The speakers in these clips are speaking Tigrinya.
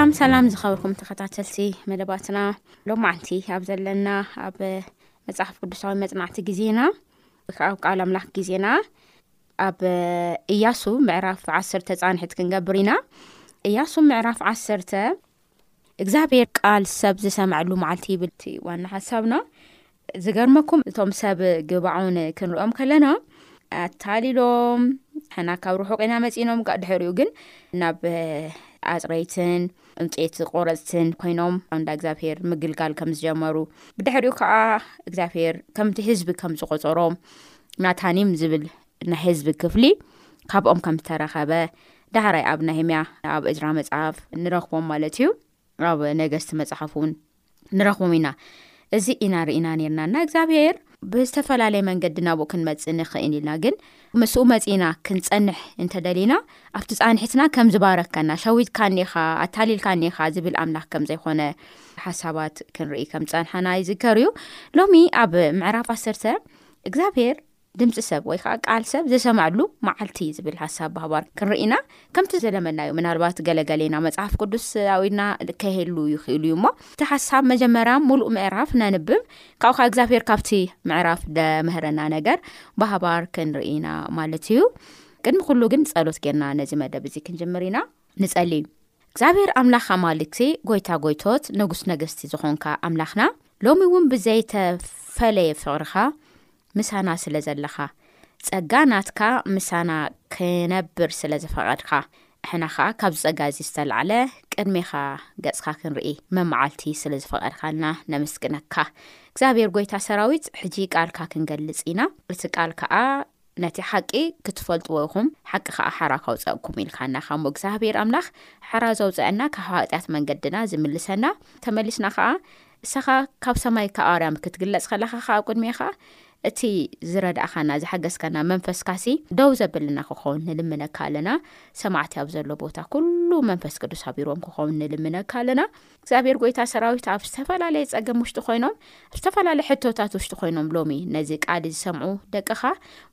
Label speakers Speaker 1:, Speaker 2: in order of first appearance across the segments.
Speaker 1: ሰላም ሰላም ዝኸብርኩም ተኸታተልቲ መደባትና ሎማዓንቲ ኣብ ዘለና ኣብ መፅሓፍ ቅዱሳዊ መፅናዕቲ ግዜና ካብ ቃል ኣምላኽ ግዜና ኣብ እያሱ ምዕራፍ ዓሰርተ ፃንሕት ክንገብር ኢና እያሱ ምዕራፍ ዓሰርተ እግዚኣብሔር ቃል ሰብ ዝሰምዐሉ መዓልቲ ይብል እቲ ዋና ሓሳብና ዝገርመኩም እቶም ሰብ ግባዖን ክንርኦም ከለና ኣታሊሎም ሕና ካብ ርሑቅ ኢና መፂኖም ድሕሪኡ ግን ናብ ኣፅረይትን ዕንጨይቲ ቆረጽትን ኮይኖም ኣብ እንዳ እግዚኣብሄር ምግልጋል ከም ዝጀመሩ ብድሕሪኡ ከዓ እግዚኣብሄር ከምቲ ህዝቢ ከም ዝቆፀሮም ናታኒም ዝብል ናይ ህዝቢ ክፍሊ ካብኦም ከም ዝተረኸበ ዳሕራይ ኣብ ናሄምያ ኣብ እዝራ መፅሓፍ ንረኽቦም ማለት እዩ ኣብ ነገስቲ መፅሓፍ እውን ንረኽቦም ኢና እዚ ኢና ርኢና ነርና እና እግዚኣብሄር ብዝተፈላለየ መንገዲ ናብኡ ክንመፅእ ንኽእል ኢልና ግን ምስኡ መፂእና ክንፀንሕ እንተደሊና ኣብቲ ፃንሒትና ከም ዝባረከና ሸዊትካ ኒኻ ኣታሊልካ ኒኻ ዝብል ኣምላኽ ከም ዘይኮነ ሓሳባት ክንርኢ ከም ፀንሓና ይዝከር እዩ ሎሚ ኣብ ምዕራፍ ዓሰርተ እግዚኣብሄር ድምጺ ሰብ ወይ ከኣ ቃል ሰብ ዝሰምዐሉ መዓልቲ ዝብል ሃሳብ ባህባር ክንርኢ ኢና ከምቲ ዘለመናዩ ምናልባት ገለገሌና መጽሓፍ ቅዱስ ኣውኢድና ከሄሉ ይኽእሉ እዩ እሞ እቲ ሓሳብ መጀመርያ ሙሉእ ምዕራፍ ነንብብ ካብኡ ካ እግዚኣብሄር ካብቲ ምዕራፍ ደምህረና ነገር ባህባር ክንርኢ ኢና ማለት እዩ ቅድሚ ኩሉ ግን ጸሎት ጌርና ነዚ መደብ እዚ ክንጅምር ኢና ንጸሊ እግዚኣብሔር ኣምላኽ ኣማልክቲ ጎይታ ጎይቶት ነጉስ ነገስቲ ዝኾንካ ኣምላኽና ሎሚ እውን ብዘይተፈለየ ፍቕርኻ ምሳና ስለ ዘለኻ ጸጋ ናትካ ምሳና ክነብር ስለ ዝፈቐድካ ሕና ኸዓ ካብ ዝጸጋ እዚ ዝተላዕለ ቅድሜኻ ገጽካ ክንርኢ መመዓልቲ ስለ ዝፈቐድካልና ነመስግነካ እግዚኣብሔር ጎይታ ሰራዊት ሕጂ ቃልካ ክንገልጽ ኢና እቲ ቃል ከዓ ነቲ ሓቂ ክትፈልጥዎ ኢኹም፣ ሓቂ ኸኣ ሓራ ከውጸኣኩም ኢልካና እኻ እሞ፣ እግዝኣብሄር ኣምላኽ ሓራ ዘውጸኣና ካብ ሓጢኣት መንገድና ዝምልሰና፣ ተመሊስና ኸኣ እሰኻ ካብ ሰማይ ካብ ኣርያም ክትግለጽ ከለኻ ኸኣ ኣብ ቅድሜኻ እቲ ዝረዳእኻና ዝሓገዝካና መንፈስካሲ ደው ዘብልና ክኸውን ንልምነካ ኣለና፣ ሰማዕቲ ኣብ ዘሎ ቦታ ኩሉ መንፈስ ቅዱስ ኣቢርዎም ክኸውን ንልምነካ ኣለና። እግዚኣብሔር ጎይታ ሰራዊት ኣብ ዝተፈላለየ ጸገም ውሽጢ ኮይኖም ኣብ ዝተፈላለየ ሕቶታት ውሽጢ ኮይኖም ሎሚ ነዚ ቃል ዝሰምዑ ደቅኻ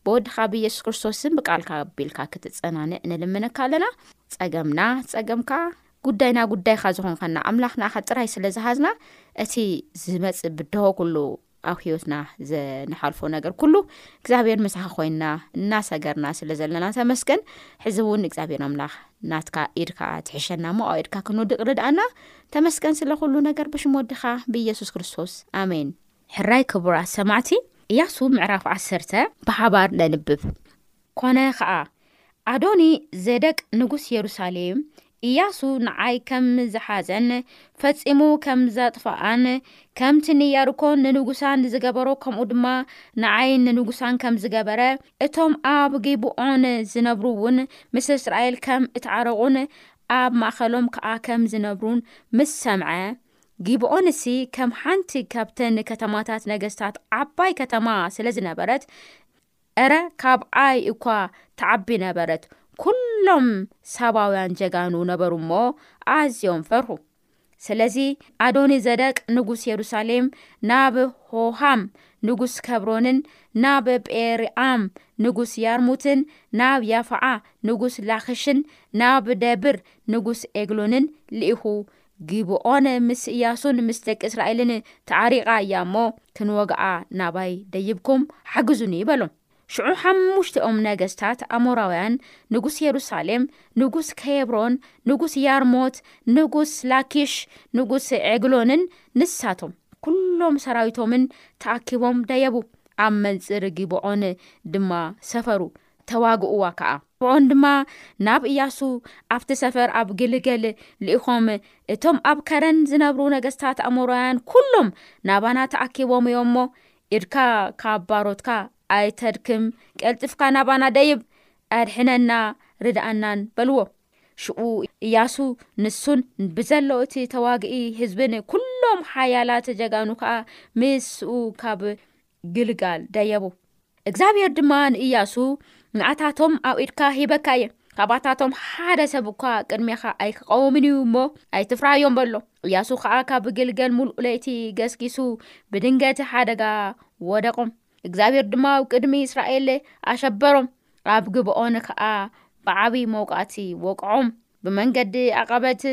Speaker 1: ብወድኻ ብኢየሱስ ክርስቶስን ብቃልካ ኣቢልካ ክትጸናንዕ ንልምነካ ኣለና ጸገምና ጸገምካ ጉዳይና ጉዳይካ ዝኾንካና ኣምላኽ ንኣኻ ጥራይ ስለ ዝሃዝና እቲ ዝመጽእ ብድሆ ኩሉ ኣብ ህይወትና ዘንሓልፎ ነገር ኩሉ እግዚኣብሔር ምሳኻ ኮይንና እናሰገርና ስለ ዘለና ተመስገን ሕዚ እውን እግዚኣብሔር ኣምላኽ ናትካ ኢድ ከዓ ትሕሸና ሞ ኣብ ኢድካ ክንውድቅ ርድኣና ተመስገን ስለ ኩሉ ነገር ብሽም ወድኻ ብኢየሱስ ክርስቶስ ኣሜን ሕራይ ክቡራት ሰማዕቲ እያሱ ምዕራፍ ዓሰርተ ብሓባር ነንብብ ኰነ ኸኣ፣ ኣዶኒ ዜደቅ ንጉስ የሩሳሌም፣ እያሱ ንዓይ ከም ዝሓዘን ፈጺሙ ኸም ዘጥፍኣን፣ ከምቲ ንየርኮን ንንጉሳን ዝገበሮ፣ ከምኡ ድማ ንዓይን ንንጉሳን ከም ዝገበረ፣ እቶም ኣብ ጊብዖን ዚነብሩ እውን ምስ እስራኤል ከም እተዓረቑን ኣብ ማእከሎም ከኣ ከም ዝነብሩን ምስ ሰምዐ፣ ጊብዖንሲ ከም ሓንቲ ኻብተን ከተማታት ነገስታት ዓባይ ከተማ ስለ ዝነበረት፣ እረ ካብ ዓይ እኳ ትዓቢ ነበረት። ኩሎም ሳባውያን ጀጋኑ ነበሩ እሞ ኣዝዮም ፈርሁ። ስለዚ ኣዶኒ ዘደቅ ንጉስ የሩሳሌም ናብ ሆሃም ንጉስ ከብሮንን ናብ ጴርኣም ንጉስ ያርሙትን ናብ ያፋዓ ንጉስ ላክሽን ናብ ደብር ንጉስ ኤግሎንን ልኢኹ ጊብዖን ምስ እያሱን ምስ ደቂ እስራኤልን ተዓሪቓ እያ እሞ፣ ክንወግኣ ናባይ ደይብኩም ሓግዙኒ በሎም። ሽዑ ሓሙሽቲኦም ነገስታት ኣሞራውያን፣ ንጉስ የሩሳሌም፣ ንጉስ ኬብሮን፣ ንጉስ ያርሞት፣ ንጉስ ላኪሽ፣ ንጉስ ዔግሎንን ንሳቶም ኵሎም ሰራዊቶምን ተኣኪቦም ደየቡ፣ ኣብ መንጽር ጊብዖን ድማ ሰፈሩ። ተዋግእዋ ከኣ። ፍዖን ድማ ናብ እያሱ ኣብቲ ሰፈር ኣብ ግልገል ልኢኾም፣ እቶም ኣብ ከረን ዝነብሩ ነገስታት ኣሞራውያን ኵሎም ናባና ተኣኪቦም እዮም እሞ፣ ኢድካ ካብ ባሮትካ ኣይተድክም፣ ቀልጢፍካ ናባና ደይብ፣ ኣድሕነና ርድኣናን፣ በልዎ። ሽዑ እያሱ ንሱን ብዘሎ እቲ ተዋግኢ ህዝብን ኵሎም ሓያላት ጀጋኑ ከኣ ምስኡ ካብ ግልጋል ደየቡ። እግዚኣብሔር ድማ ንእያሱ ንኣታቶም ኣብ ኢድካ ሂበካ እየ ካባታቶም ሓደ ሰብ እኳ ቅድሜኻ ኣይክቐውምን እዩ እሞ ኣይትፍራዮም በሎ እያሱ ከዓ ካብ ግልገል ሙሉእ ለይቲ ገስጊሱ ብድንገት ሓደጋ ወደቖም እግዚኣብሔር ድማ ኣብ ቅድሚ እስራኤል ኣሸበሮም ኣብ ግብኦን ከዓ ብዓብዪ መውቃእቲ ወቅዖም ብመንገዲ ኣቐበት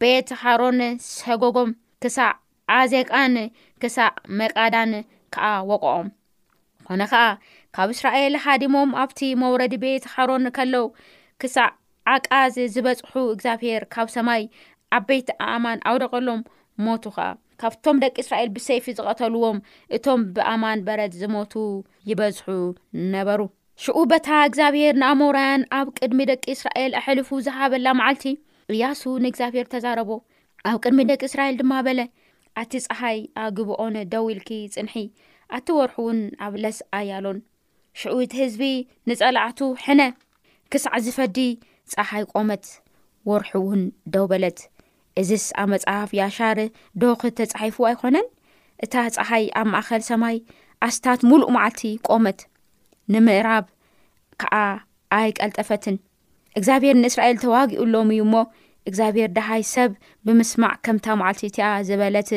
Speaker 1: ቤት ሓሮን ሰጎጎም ክሳዕ ዓዜቃን ክሳዕ መቃዳን ከኣ ወቕኦም። ኾነ ኸኣ ካብ እስራኤል ሃዲሞም ኣብቲ መውረዲ ቤት ሓሮን ከለው ክሳዕ ዓቃዝ ዝበጽሑ እግዚኣብሔር ካብ ሰማይ ዓበይቲ ኣእማን ኣውደቐሎም ሞቱ ኸኣ። ካብቶም ደቂ እስራኤል ብሰይፊ ዝቐተልዎም እቶም ብኣማን በረድ ዝሞቱ ይበዝሑ ነበሩ። ሽኡ በታ እግዚኣብሔር ንኣሞራውያን ኣብ ቅድሚ ደቂ እስራኤል ኣሕልፉ ዝሃበላ መዓልቲ እያሱ ንእግዚኣብሔር ተዛረቦ፣ ኣብ ቅድሚ ደቂ እስራኤል ድማ በለ ኣቲ ፀሓይ ኣብ ግብኦን ደው ኢልኪ ፅንሒ ኣቲ ወርሑ እውን ኣብ ለስ ኣያሎን ሽዑ እቲ ህዝቢ ንፀላዕቱ ሕነ ክሳዕ ዝፈዲ ፀሓይ ቆመት ወርሑ እውን ደው በለት እዝስ ኣብ መፅሓፍ ያሻር ዶክ ተፃሒፉ ኣይኮነን እታ ፀሓይ ኣብ ማእኸል ሰማይ ኣስታት ሙሉእ መዓልቲ ቆመት ንምእራብ ከዓ ኣይቀልጠፈትን እግዚኣብሔር ንእስራኤል ተዋጊኡሎም እዩ እሞ እግዚኣብሔር ደሃይ ሰብ ብምስማዕ ከምታ መዓልቲ እቲኣ ዝበለት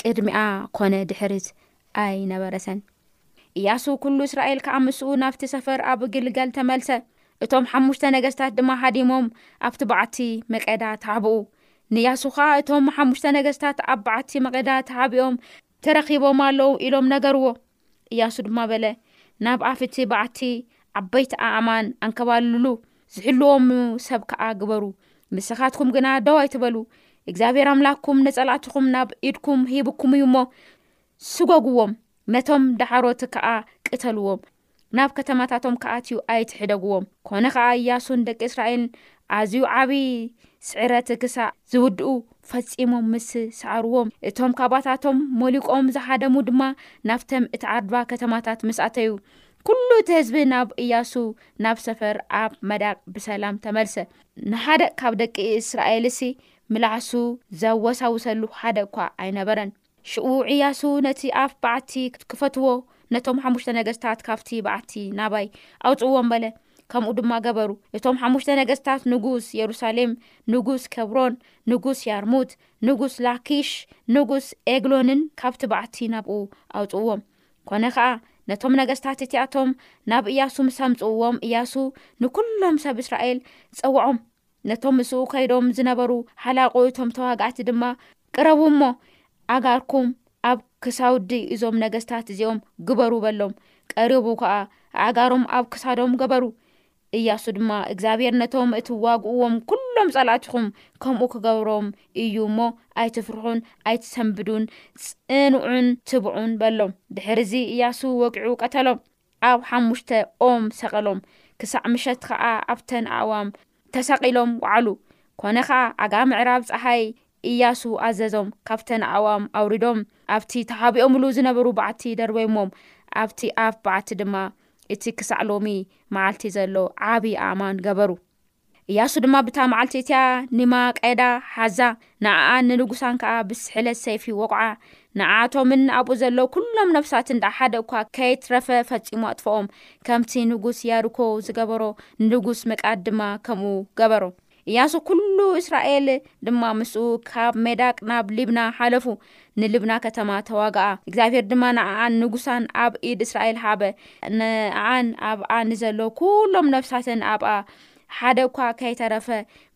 Speaker 1: ቅድሚኣ ኮነ ድሕርት ኣይነበረተን እያሱ ኩሉ እስራኤል ከዓ ምስኡ ናብቲ ሰፈር ኣብ ግልገል ተመልሰ እቶም ሓሙሽተ ነገስታት ድማ ሃዲሞም ኣብቲ በዓቲ መቀዳ ተሃብኡ ንእያሱ ከዓ እቶም ሓሙሽተ ነገስታት ኣብ በዓቲ መቀዳ ተሃቢኦም ተረኪቦም ኣለው ኢሎም ነገርዎ እያሱ ድማ በለ ናብ ኣፍ እቲ በዓቲ ዓበይቲ ኣእማን ኣንከባልሉ ዝሕልዎም ሰብ ከዓ ግበሩ ንስኻትኩም ግና ደው ኣይትበሉ እግዚኣብሔር ኣምላክኩም ንጸላእትኹም ናብ ኢድኩም ሂብኩም እዩ እሞ ስጎግዎም ነቶም ዳሓሮት ከዓ ቅተልዎም ናብ ከተማታቶም ክኣትዩ ኣይትሕደግዎም ኮነ ከዓ እያሱን ደቂ እስራኤልን ኣዝዩ ዓቢ ስዕረት ክሳዕ ዝውድኡ ፈጺሞም ምስ ሰዓርዎም፣ እቶም ካባታቶም ሞሊቆም ዝሃደሙ ድማ ናብተም እተዓድባ ከተማታት ምስ ኣተዩ፣ ኩሉ እቲ ህዝቢ ናብ እያሱ ናብ ሰፈር ኣብ መዳቅ ብሰላም ተመልሰ። ንሓደ ካብ ደቂ እስራኤልሲ ምላሱ ዘወሳውሰሉ ሓደ'ኳ ኣይነበረን። ሽዑ እያሱ ነቲ ኣፍ በዓቲ ክፈትዎ፣ ነቶም ሓሙሽተ ነገስታት ካብቲ በዓቲ ናባይ ኣውጽእዎም በለ። ከምኡ ድማ ገበሩ። እቶም ሓሙሽተ ነገስታት ንጉስ የሩሳሌም፣ ንጉስ ኬብሮን፣ ንጉስ ያርሙት፣ ንጉስ ላኪሽ፣ ንጉስ ኤግሎንን ካብቲ በዓቲ ናብኡ ኣውጽእዎም። ኰነ ኸኣ፣ ነቶም ነገስታት እቲኣቶም ናብ እያሱ ምስ ኣምጽእዎም፣ እያሱ ንኵሎም ሰብ እስራኤል ጸውዖም። ነቶም ምስኡ ከይዶም ዝነበሩ ሓላቑ እቶም ተዋጋእቲ ድማ፣ ቅረቡ እሞ፣ ኣእጋርኩም ኣብ ክሳውዲ እዞም ነገስታት እዚኦም ግበሩ በሎም። ቀሪቡ ከኣ፣ ኣእጋሮም ኣብ ክሳዶም ገበሩ። እያሱ ድማ፣ እግዚኣብሄር ነቶም እትዋግእዎም ኵሎም ጸላእትኹም ከምኡ ክገብሮም እዩ እሞ፣ ኣይትፍርሑን ኣይትሰንብዱን፣ ጽንዑን ትብዑን በሎም። ድሕርዚ፣ እያሱ ወጊዑ ቀተሎም። ኣብ ሓሙሽተ ኦም ሰቐሎም፣ ክሳዕ ምሸት ኸኣ ኣብተን ኣእዋም ተሰቒሎም ወዓሉ። ኰነ ኸኣ፣ ኣጋ ምዕራብ ጸሓይ እያሱ ኣዘዞም፣ ካብተን ኣእዋም ኣውሪዶም፣ ኣብቲ ተሓቢኦምሉ ዝነበሩ በዓቲ ደርበዮሞም፣ ኣብቲ ኣፍ በዓቲ ድማ እቲ ክሳዕ ሎሚ መዓልቲ ዘሎ ዓብዪ ኣእማን ገበሩ። እያሱ ድማ ብታ መዓልቲ እቲኣ ኒማ ቀዳ ሓዛ ንኣኣን ንንጉሳን ከኣ ብስሕለት ሰይፊ ወቕዓ ንኣቶምን ኣብኡ ዘለዉ ኩሎም ነፍሳትን ደኣ ሓደ እኳ ከይትረፈ ፈጺሙ ኣጥፍኦም ከምቲ ንጉስ ያርኮ ዝገበሮ ንንጉስ መቃድ ድማ ከምኡ ገበሮ እያሱ ኩሉ እስራኤል ድማ ምስኡ ካብ ሜዳቅ ናብ ሊብና ሓለፉ ንልብና ከተማ ተዋግኣ፣ እግዚኣብሄር ድማ ንኣኣን ንጉሳን ኣብ ኢድ እስራኤል ሃበ፣ ንኣኣን ኣብኣ ንዘለዉ ኵሎም ነፍሳተን ኣብኣ ሓደ እኳ ከይተረፈ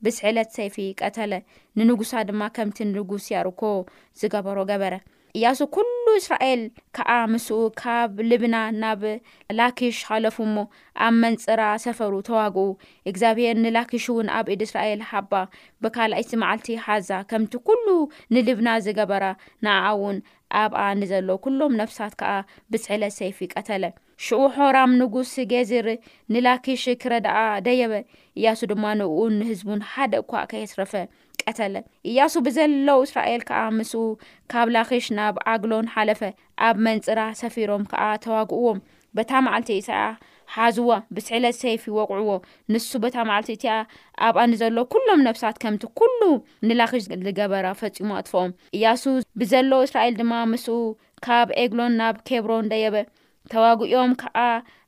Speaker 1: ብስሕለት ሰይፊ ቀተለ፣ ንንጉሳ ድማ ከምቲ ንጉስ ያርኮ ዝገበሮ ገበረ። እያሱ ኵሉ እስራኤል ከኣ ምስኡ ካብ ልብና ናብ ላኪሽ ሃለፉ እሞ፣ ኣብ መንጽራ ሰፈሩ ተዋግኡ፣ እግዚኣብሄር ንላኪሽውን ኣብ ኢድ እስራኤል ሀባ፣ ብካልኣይቲ መዓልቲ ሐዛ፣ ከምቲ ኵሉ ንልብና ዝገበራ፣ ንኣኣውን ኣብኣ ንዘለዉ ኵሎም ነፍሳት ከኣ ብስዕለት ሰይፊ ቀተለ። ሽዑ ሖራም ንጉስ ጌዝር ንላኪሽ ኪረድኣ ደየበ፣ እያሱ ድማ ንእኡን ንህዝቡን ሓደ እኳ ከየትረፈ ቀተለ። እያሱ ብዘለዉ እስራኤል ከኣ ምስኡ ካብ ላኪሽ ናብ ዓግሎን ሐለፈ፣ ኣብ መንጽራ ሰፊሮም ከኣ ተዋግእዎም። በታ መዓልቲ ኢሳያ ሓዝዋ፣ ብስሒለት ሰይፊ ወቕዕዎ። ንሱ በታ መዓልቲ እቲኣ ኣብኣ ንዘሎ ኵሎም ነፍሳት ከምቲ ኵሉ ንላኪሽ ዝገበራ ፈጺሙ ኣጥፍኦም። እያሱ ብዘሎ እስራኤል ድማ ምስኡ ካብ ኤግሎን ናብ ኬብሮን ደየበ። ተዋግእዮም ከኣ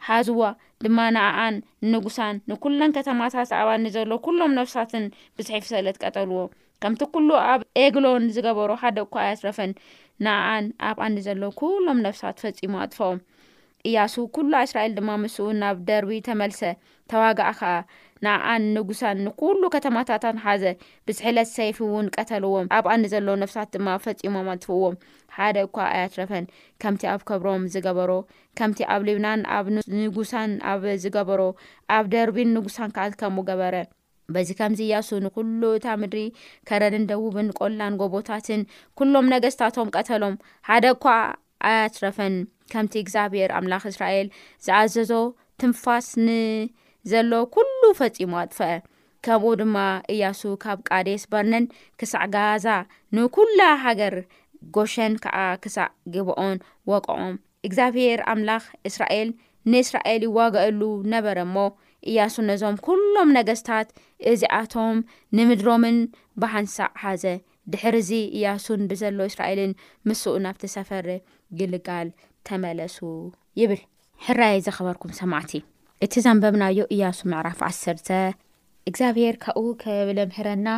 Speaker 1: ሓዝዋ፣ ድማ ንኣኣን ንንጉሳን ንኵለን ከተማታት ኣብኣን ንዘሎ ኵሎም ነፍሳትን ብስሒፍሰለት ቀተልዎ። ከምቲ ኩሉ ኣብ ኤግሎን ዝገበሮ ሓደ እኳ ኣያትረፈን ንኣኣን ኣብኣን ንዘለዉ ኩሎም ነፍሳት ፈጺሙ ኣጥፍኦም እያሱ ኩሉ እስራኤል ድማ ምስኡ ናብ ደርቢ ተመልሰ ተዋግኣ ከኣ ንኣኣን ንጉሳን ንኩሉ ከተማታታን ሓዘ ብስሕለት ሰይፊ እውን ቀተልዎም ኣብኣን ንዘለዉ ነፍሳት ድማ ፈጺሞም ኣጥፍእዎም ሓደ እኳ ኣያትረፈን ከምቲ ኣብ ከብሮም ዝገበሮ ከምቲ ኣብ ሊብናን ኣብ ንጉሳን ኣብ ዝገበሮ ኣብ ደርቢን ንጉሳን ከኣ ከምኡ ገበረ በዚ ከምዚ እያሱ ንዅሉ እታ ምድሪ ከረንን ደቡብን ቈላን ጐቦታትን ኵሎም ነገስታቶም ቀተሎም፣ ሓደ እኳ ኣያትረፈን። ከምቲ እግዚኣብሔር ኣምላኽ እስራኤል ዝኣዘዞ ትንፋስ ንዘሎ ኵሉ ፈጺሙ ኣጥፍአ። ከምኡ ድማ እያሱ ካብ ቃዴስ በርነን ክሳዕ ጋዛ ንኵላ ሃገር ጐሸን ከዓ ክሳዕ ግብኦን ወቅዖም። እግዚኣብሄር ኣምላኽ እስራኤል ንእስራኤል ይዋገእሉ ነበረ እሞ፣ እያሱ ነዞም ኵሎም ነገስታት እዚኣቶም ንምድሮምን ብሓንሳእ ሓዘ። ድሕርዚ እያሱን ብዘሎ እስራኤልን ምስኡ ናብቲ ሰፈር ጊልጋል ተመለሱ ይብል። ሕራይ ዝኸበርኩም ሰማዕቲ፣ እቲ ዘንበብናዮ እያሱ ምዕራፍ ዓሰርተ፣ እግዚኣብሄር ካብኡ ከብለምህረና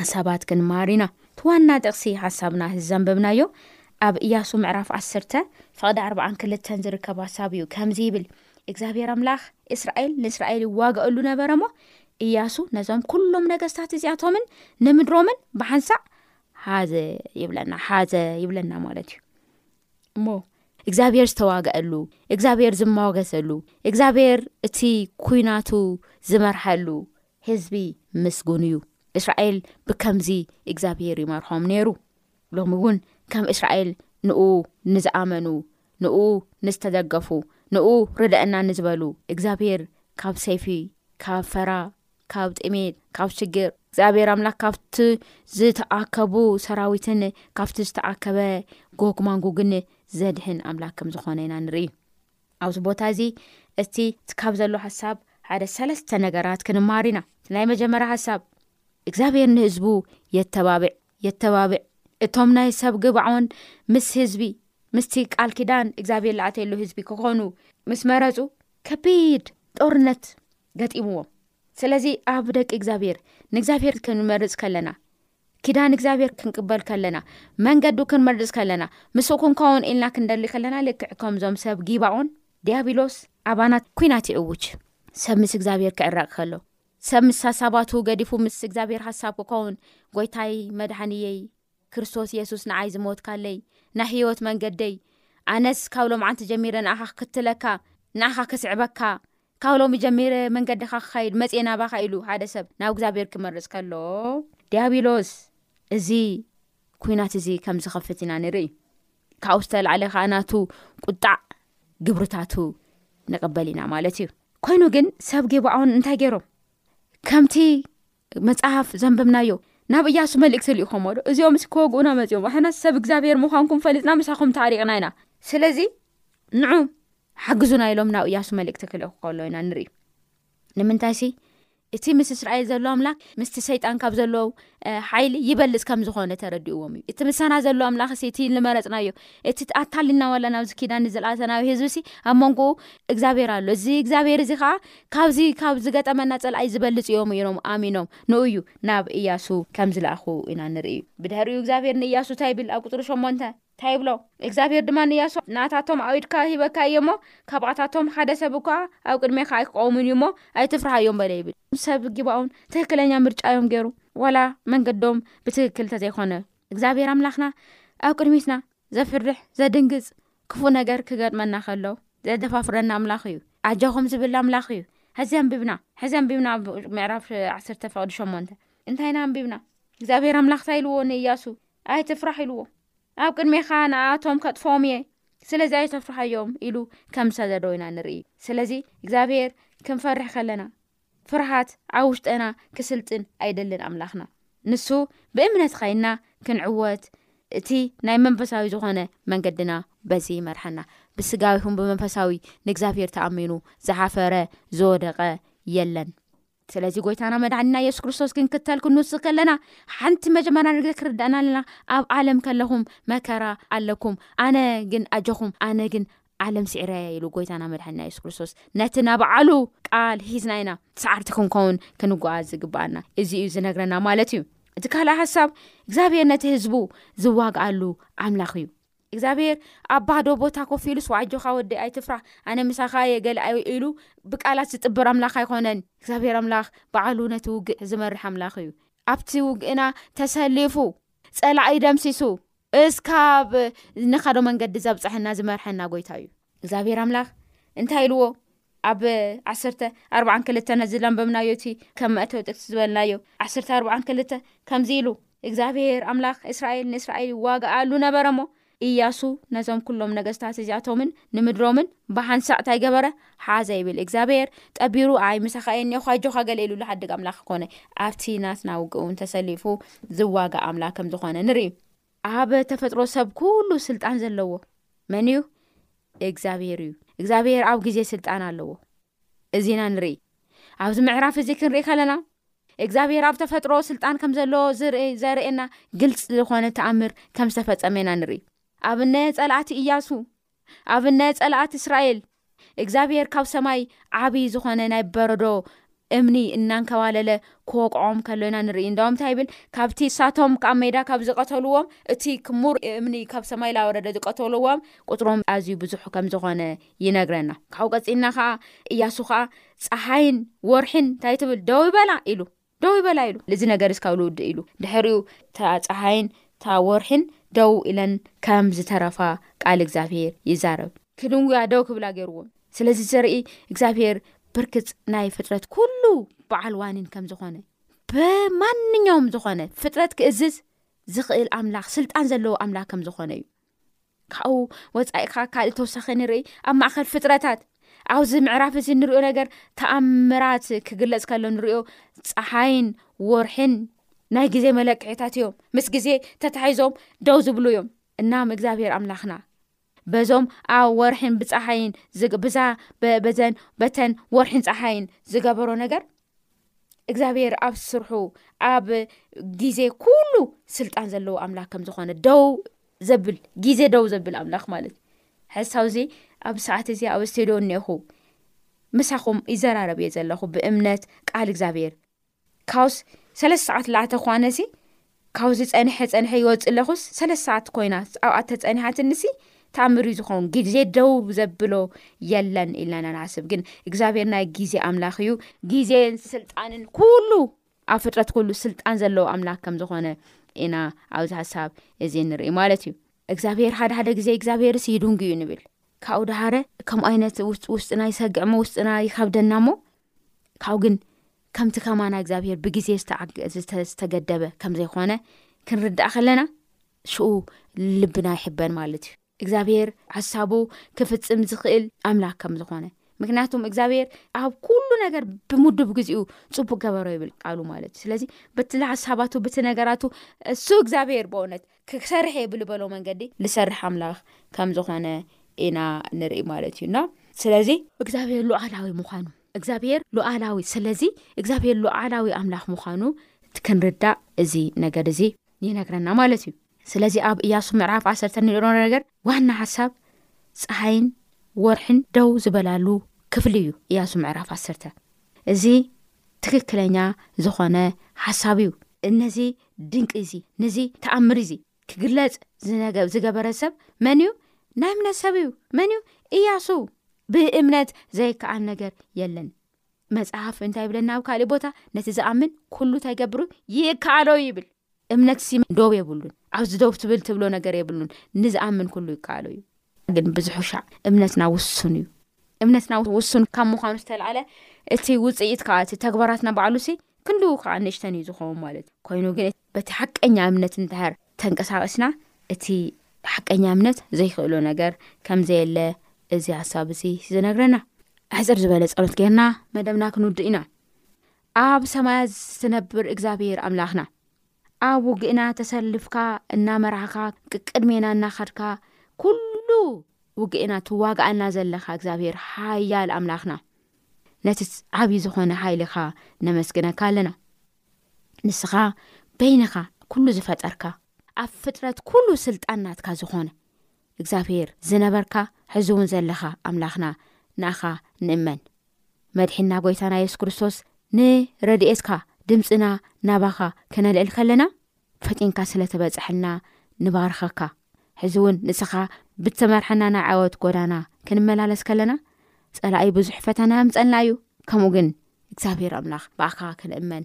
Speaker 1: ሓሳባት ክንመሃር ኢና። እቲ ዋና ጥቕሲ ሓሳብና እዚ ዘንበብናዮ ኣብ እያሱ ምዕራፍ ዓሰርተ ፍቕዲ ኣርብዓን ክልተን ዝርከብ ሓሳብ እዩ። ከምዚ ይብል እግዚኣብሔር ኣምላኽ እስራኤል ንእስራኤል ይዋጋእሉ ነበረ እሞ እያሱ ነዞም ኩሎም ነገስታት እዚኣቶምን ንምድሮምን ብሓንሳእ ሓዘ ይብለና ሓዘ ይብለና ማለት እዩ እሞ እግዚኣብሄር ዝተዋግዐሉ እግዚኣብሄር ዝማወገሰሉ እግዚኣብሄር እቲ ኩናቱ ዝመርሓሉ ህዝቢ ምስጉን እዩ እስራኤል ብከምዚ እግዚኣብሄር ይመርሖም ነይሩ ሎሚ እውን ከም እስራኤል ንኡ ንዝኣመኑ ንኡ ንዝተደገፉ ንኡ ርደአና ንዝበሉ እግዚኣብሄር ካብ ሰይፊ ካብ ፈራ ካብ ጥሜት ካብ ሽግር እግዚኣብሔር ኣምላክ ካብቲ ዝተኣከቡ ሰራዊትን ካብቲ ዝተኣከበ ጎግማንጉግን ዘድሕን ኣምላክ ከም ዝኮነ ኢና ንርኢ ኣብዚ ቦታ እዚ እቲ ካብ ዘሎ ሓሳብ ሓደ ሰለስተ ነገራት ክንማሃር ኢና ናይ መጀመርያ ሓሳብ እግዚኣብሔር ንህዝቡ የተባብዕ የተባብዕ እቶም ናይ ሰብ ግባዖን ምስ ህዝቢ ምስቲ ቃል ኪዳን እግዚኣብሔር ላኣተየሉ ህዝቢ ክኾኑ ምስ መረፁ ከቢድ ጦርነት ገጢምዎም ስለዚ ኣብ ደቂ እግዚኣብሔር ንእግዚኣብሔር ክንመርፅ ከለና ኪዳን እግዚኣብሔር ክንቅበል ከለና፣ መንገዱ ክንመርጽ ከለና፣ ምስኡ ክንከውን ኢልና ክንደሊ ከለና ልክዕ ከምዞም ሰብ ጊባኦን ዲያብሎስ ኣባና ኩናት ይእውጅ። ሰብ ምስ እግዚኣብሔር ክዕረቕ ከሎ፣ ሰብ ምስ ሓሳባቱ ገዲፉ ምስ እግዚኣብሔር ሓሳብ ክኸውን ጎይታይ መድሓንየይ ክርስቶስ የሱስ ንዓይ ዝሞትካለይ ናይ ህይወት መንገደይ ኣነስ ካብ ሎምዓንቲ ጀሚረ ንኣኻ ክክትለካ ንኣኻ ክስዕበካ ካብ ሎሚ ጀሚረ መንገድኻ ክኸይድ መጽየ ናባኻ ኢሉ ሓደ ሰብ ናብ እግዚኣብሔር ክመርጽ ከሎ ዲያብሎስ እዚ ኩናት እዚ ከም ዝኸፍት ኢና ንርኢ ካብኡ ዝተላዕለ ከዓ ናቱ ቁጣዕ ግብርታቱ ንቕበል ኢና ማለት እዩ ኮይኑ ግን ሰብ ጌባዖን እንታይ ገይሮም ከምቲ መጽሓፍ ዘንብብናዮ ናብ እያሱ መልእክቲ ልኢኾሞ ዶ እዚኦምስ ክወግኡና መፅኦም ኣሕናስ ሰብ እግዚኣብሔር ምዃንኩም ፈሊጥና ምሳኹም ታሪቕና ኢና ስለዚ ንዑ ሓግዙና ኢሎም ናብ እያሱ መልእክቲ ክልእኹ ከሎ ኢና ንርኢ ንምንታይ ሲ እቲ ምስ እስራኤል ዘሎ ኣምላክ ምስቲ ሰይጣን ካብ ዘለዎ ሓይሊ ይበልፅ ከም ዝኾነ ተረድእዎም እዩ እቲ ምሳና ዘሎ ኣምላክ ሲ እቲ ንመረፅናዮ እቲ ኣታልናዋላ ናብዚ ኪዳን ንዝለኣተናዮ ህዝቢ ሲ ኣብ መንጎኡ እግዚኣብሔር ኣሎ እዚ እግዚኣብሔር እዚ ከዓ ካብዚ ካብ ዝገጠመና ጸላኢ ዝበልጽ እዮም ኢሎም ኣሚኖም ንእዩ ናብ እያሱ ከም ዝለኣኹ ኢና ንርኢ። ብድሕሪኡ እግዚኣብሔር ንእያሱ እንታይ ይብል ኣብ ቁጽሪ ሸሞንተ እንታይ ይብሎ እግዚኣብሔር ድማ ንእያሱ ናታቶም ኣብ ኢድካ ሂበካ እየ እሞ ካብኣታቶም ሓደ ሰብ እኳ ኣብ ቅድሜካ ኣይክቆምን እዩ እሞ ኣይትፍርሃዮም በለ ይብል። ሰብ ጊባኦን ትክክለኛ ምርጫ እዮም ገይሩ ዋላ መንገዶም ብትክክል ተዘይኮነ እግዚኣብሔር ኣምላኽና ኣብ ቅድሚትና ዘፍርሕ ዘድንግጽ ክፉእ ነገር ክገጥመና ከሎ ዘደፋፍረና ኣምላኽ እዩ ኣጃኹም ዝብል ኣምላኽ እዩ ሕዚ ኣንቢብና ሕዚ ኣንቢብና ኣብ ምዕራፍ ዓሰርተ ፍቅዲ ሸሞንተ እንታይ ኢና ኣንቢብና እግዚኣብሔር ኣምላኽ እንታይ ኢልዎ ንእያሱ ኣይትፍራሕ ኢልዎ ኣብ ቅድሜኻ ንኣቶም ከጥፎም እየ ስለዚ ኣይተፍርሓዮም ኢሉ ከም ዝሰደዶ ኢና ንርኢ ስለዚ እግዚኣብሔር ክንፈርሕ ከለና ፍርሃት ኣብ ውሽጠና ክስልጥን ኣይደልን ኣምላኽና። ንሱ ብእምነት ኻይና ክንዕወት እቲ ናይ መንፈሳዊ ዝኾነ መንገድና በዚ ይመርሐና። ብስጋዊ ይኹን ብመንፈሳዊ ንእግዚኣብሔር ተኣሚኑ ዝሓፈረ ዝወደቐ የለን። ስለዚ ጎይታና መድሓኒና የሱስ ክርስቶስ ክንክተል ክንውስኽ ከለና ሓንቲ መጀመርያ ነገር ክርዳእና ኣለና ኣብ ዓለም ከለኹም መከራ ኣለኩም ኣነ ግን ኣጀኹም ኣነ ግን ዓለም ስዒረ እያ ኢሉ ጎይታና መድሓኒና የሱስ ክርስቶስ ነቲ ናብ ባዓሉ ቃል ሒዝና ኢና ሰዓርቲ ክንከውን ክንጓዓዝ ዝግባኣና እዚ እዩ ዝነግረና ማለት እዩ እቲ ካልእ ሓሳብ እግዚኣብሄር ነቲ ህዝቡ ዝዋግኣሉ ኣምላኽ እዩ እግዚኣብሄር ኣብ ባዶ ቦታ ኮፍ ኢሉ ስዋዓጆካ ወዲ ኣይትፍራ ኣነ ምሳኻ እየ ገል ኢሉ ብቃላት ዝጥብር ኣምላኽ ኣይኮነን እግዚኣብሄር ኣምላኽ በዓሉ ነቲ ውግእ ዝመርሒ ኣምላኽ እዩ ኣብቲ ውግእና ተሰሊፉ ፀላእ ደምሲሱ እስካብ ንካዶ መንገዲ ዘብፀሐና ዝመርሐና ጎይታ እዩ እግዚኣብሔር ኣምላክ እንታይ ኢልዎ ኣብ ዓሰርተ ኣርባዓን ክልተ ነዚ ለንበብናዮ እቲ ከም መእተዊ ጥቅሲ ዝበልናዮ ዓሰርተ ኣርባዓን ክልተ ከምዚ ኢሉ እግዚኣብሔር ኣምላክ እስራኤል ንእስራኤል ይዋጋኣሉ ነበረ ሞ እያሱ ነዞም ኩሎም ነገስታት እዚኣቶምን ንምድሮምን ብሓንሳእ እንታይ ገበረ ሓ ዘይብል እግዚኣብሔር ጠቢሩ ኣይ ምሳኻ እየ እኒኦኹ ኣጆኻ ገለ ኢሉሉ ሓድግ ኣምላኽ ኮነ ኣብቲ ናትና ውግእ እውን ተሰሊፉ ዝዋጋ ኣምላኽ ከም ዝኾነ ንርኢ ኣብ ተፈጥሮ ሰብ ኩሉ ስልጣን ዘለዎ መን እዩ እግዚኣብሔር እዩ እግዚኣብሔር ኣብ ግዜ ስልጣን ኣለዎ እዚና ንርኢ ኣብዚ ምዕራፍ እዚ ክንርኢ ከለና እግዚኣብሔር ኣብ ተፈጥሮ ስልጣን ከም ዘለዎ ዝርኢ ዘርእና ግልፂ ዝኾነ ተኣምር ከም ዝተፈፀመና ንርኢ ኣብ ነ ፀላእቲ እያሱ ኣብ እነ ጸላኣት እስራኤል እግዚኣብሄር ካብ ሰማይ ዓቢ ዝኾነ ናይ በረዶ እምኒ እናንከባለለ ክወቅዖም ከሎ ኢና ንርኢ እንዳውም እንታይ ይብል ካብቲ ንሳቶም ካብ ሜዳ ካብ ዝቀተልዎም እቲ ክሙር እምኒ ካብ ሰማይ ላወረደ ዝቀተልዎም ቁጽሮም ኣዝዩ ብዙሕ ከም ዝኾነ ይነግረና ካብኡ ቀጺልና ከዓ እያሱ ከዓ ፀሓይን ወርሒን እንታይ ትብል ደው ይበላ ኢሉ ደው ይበላ ኢሉ ንዚ ነገር እስካብ ልውድእ ኢሉ ድሕሪኡ እታ ፀሓይን እታ ወርሒን ደው ኢለን ከም ዝተረፋ ቃል እግዚኣብሄር ይዛረብ። ክድንጉያ ደው ክብላ ገይርዎም ስለዚ ዘርኢ እግዚኣብሄር ብርግፅ ናይ ፍጥረት ኩሉ በዓል ዋኒን ከም ዝኾነ ብማንኛውም ዝኾነ ፍጥረት ክእዝዝ ዝኽእል ኣምላኽ ስልጣን ዘለዎ ኣምላኽ ከም ዝኾነ እዩ ካብኡ ወፃኢካ ካልእ ተወሳኺ ንርኢ ኣብ ማእኸል ፍጥረታት ኣብዚ ምዕራፍ እዚ ንሪኦ ነገር ተኣምራት ክግለፅ ከሎ ንሪኦ ፀሓይን ወርሒን ናይ ግዜ መለክዒታት እዮም ምስ ግዜ ተታሒዞም ደው ዝብሉ እዮም እና እግዚኣብሄር ኣምላኽና በዞም ኣብ ወርሒን ብፀሓይን ብዛ በዘን በተን ወርሒን ፀሓይን ዝገበሮ ነገር እግዚኣብሔር ኣብ ስርሑ ኣብ ግዜ ኩሉ ስልጣን ዘለዎ ኣምላክ ከም ዝኮነ ደው ዘብል ግዜ ደው ዘብል ኣምላክ ማለት እዩ ሕሳብ እዚ ኣብ ሰዓት እዚ ኣብ ስተዶ እኒኹ ምሳኹም ይዘራረብ እየ ዘለኹ ብእምነት ቃል እግዚኣብሔር ካውስ ሰለስተ ሰዓት ላተ ኳነሲ ካብዚ ጸኒሐ ጸኒሐ ይወጽእ ኣለኹስ ሰለስተ ሰዓት ኮይናስ ኣብኣ ተጸኒሓትኒሲ ተኣምር እዩ ዝኸውን ግዜ ደው ዘብሎ የለን ኢልና ኢና ንሓስብ ግን እግዚኣብሄር ናይ ግዜ ኣምላኽ እዩ ግዜን ስልጣንን ኩሉ ኣብ ፍጥረት ኩሉ ስልጣን ዘለዎ ኣምላኽ ከም ዝኾነ ኢና ኣብዚ ሓሳብ እዚ ንርኢ ማለት እዩ እግዚኣብሄር ሓደ ሓደ ግዜ እግዚኣብሄርስ ይዱንግ እዩ ንብል ካብኡ ድሃረ ከምኡ ዓይነት ውስጥና ይሰግዕ ሞ ውስጥና ይከብደና እሞ ካብኡ ግን ከምቲ ከማና እግዚኣብሄር ብግዜ ዝተገደበ ከም ዘይኮነ ክንርዳእ ከለና ሽኡ ልብና ይሕበን ማለት እዩ እግዚኣብሄር ሓሳቡ ክፍፅም ዝኽእል ኣምላክ ከም ዝኾነ ምክንያቱም እግዚኣብሄር ኣብ ኩሉ ነገር ብምዱብ ግዜኡ ፅቡቅ ገበሮ ይብል ቃሉ ማለት እዩ ስለዚ ብትሓሳባቱ ብቲ ነገራቱ እሱ እግዚኣብሄር ብእውነት ክሰርሕ እየ ብልበሎ መንገዲ ልሰርሕ ኣምላኽ ከም ዝኾነ ኢና ንርኢ ማለት እዩ እና ስለዚ እግዚኣብሔር ሉዓላዊ ምዃኑ እግዚኣብሔር ሉዓላዊ ስለዚ እግዚኣብሔር ሉዓላዊ ኣምላኽ ምዃኑ ክንርዳእ እዚ ነገር እዚ ይነግረና ማለት እዩ ስለዚ ኣብ እያሱ ምዕራፍ ዓሰርተ ንልሮ ነገር ዋና ሓሳብ ፀሓይን ወርሒን ደው ዝበላሉ ክፍሊ እዩ እያሱ ምዕራፍ ዓሰርተ እዚ ትክክለኛ ዝኾነ ሓሳብ እዩ። ነዚ ድንቂ እዚ ነዚ ተኣምር እዚ ክግለጽ ዝገበረ ሰብ መን እዩ? ናይ እምነት ሰብ እዩ። መን እዩ? እያሱ። ብእምነት ዘይከኣል ነገር የለን። መጽሓፍ እንታይ ይብለና ኣብ ካልእ ቦታ ነቲ ዝኣምን ኩሉ እንታይ ገብሩ ይከኣሎ ይብል እምነት ሲ ዶብ የብሉን ኣብዚ ዶብ ትብል ትብሎ ነገር የብሉን ንዝኣምን ኩሉ ይከኣሎ እዩ ግን ብዙሑሻዕ እምነትና ውሱን እዩ እምነትና ውሱን ካብ ምዃኑ ዝተላዓለ እቲ ውፅኢት ከዓ እቲ ተግባራትና ባዕሉ ሲ ክንዲ ከዓ ንእሽተን እዩ ዝኸውን ማለት እዩ ኮይኑ ግን በቲ ሓቀኛ እምነት እንተሃር ተንቀሳቂስና እቲ ሓቀኛ እምነት ዘይክእሎ ነገር ከምዘየለ እዚ ሓሳብ እዚ ዝነግረና ኣሕፅር ዝበለ ፀሎት ገይርና መደብና ክንውድእ ኢና ኣብ ሰማያት ትነብር እግዚኣብሔር ኣምላኽና ኣብ ውግእና ተሰልፍካ እናመራህኻ ቅቅድሜና እናኻድካ ኩሉ ውግእና ትዋግኣና ዘለኻ እግዚኣብሔር ሓያል ኣምላኽና ነቲ ዓብዪ ዝኾነ ሓይልኻ ነመስግነካ ኣለና ንስኻ በይንኻ ኩሉ ዝፈጠርካ ኣብ ፍጥረት ኩሉ ስልጣን ናትካ ዝኾነ እግዚኣብሄር ዝነበርካ ሕዚ እውን ዘለኻ ኣምላኽና ንኣኻ ንእመን መድሒና ጎይታና የሱስ ክርስቶስ ንረድኤትካ ድምፅና ናባኻ ክነልዕል ከለና ፈጢንካ ስለተበፅሐልና ንባርኸካ ሕዚ እውን ንስኻ ብተመርሐና ናይ ዓወት ጎዳና ክንመላለስ ከለና ፀላእይ ብዙሕ ፈተና የምፀልና እዩ ከምኡ ግን እግዚኣብሔር ኣምላኽ ብኣኻ ክንእመን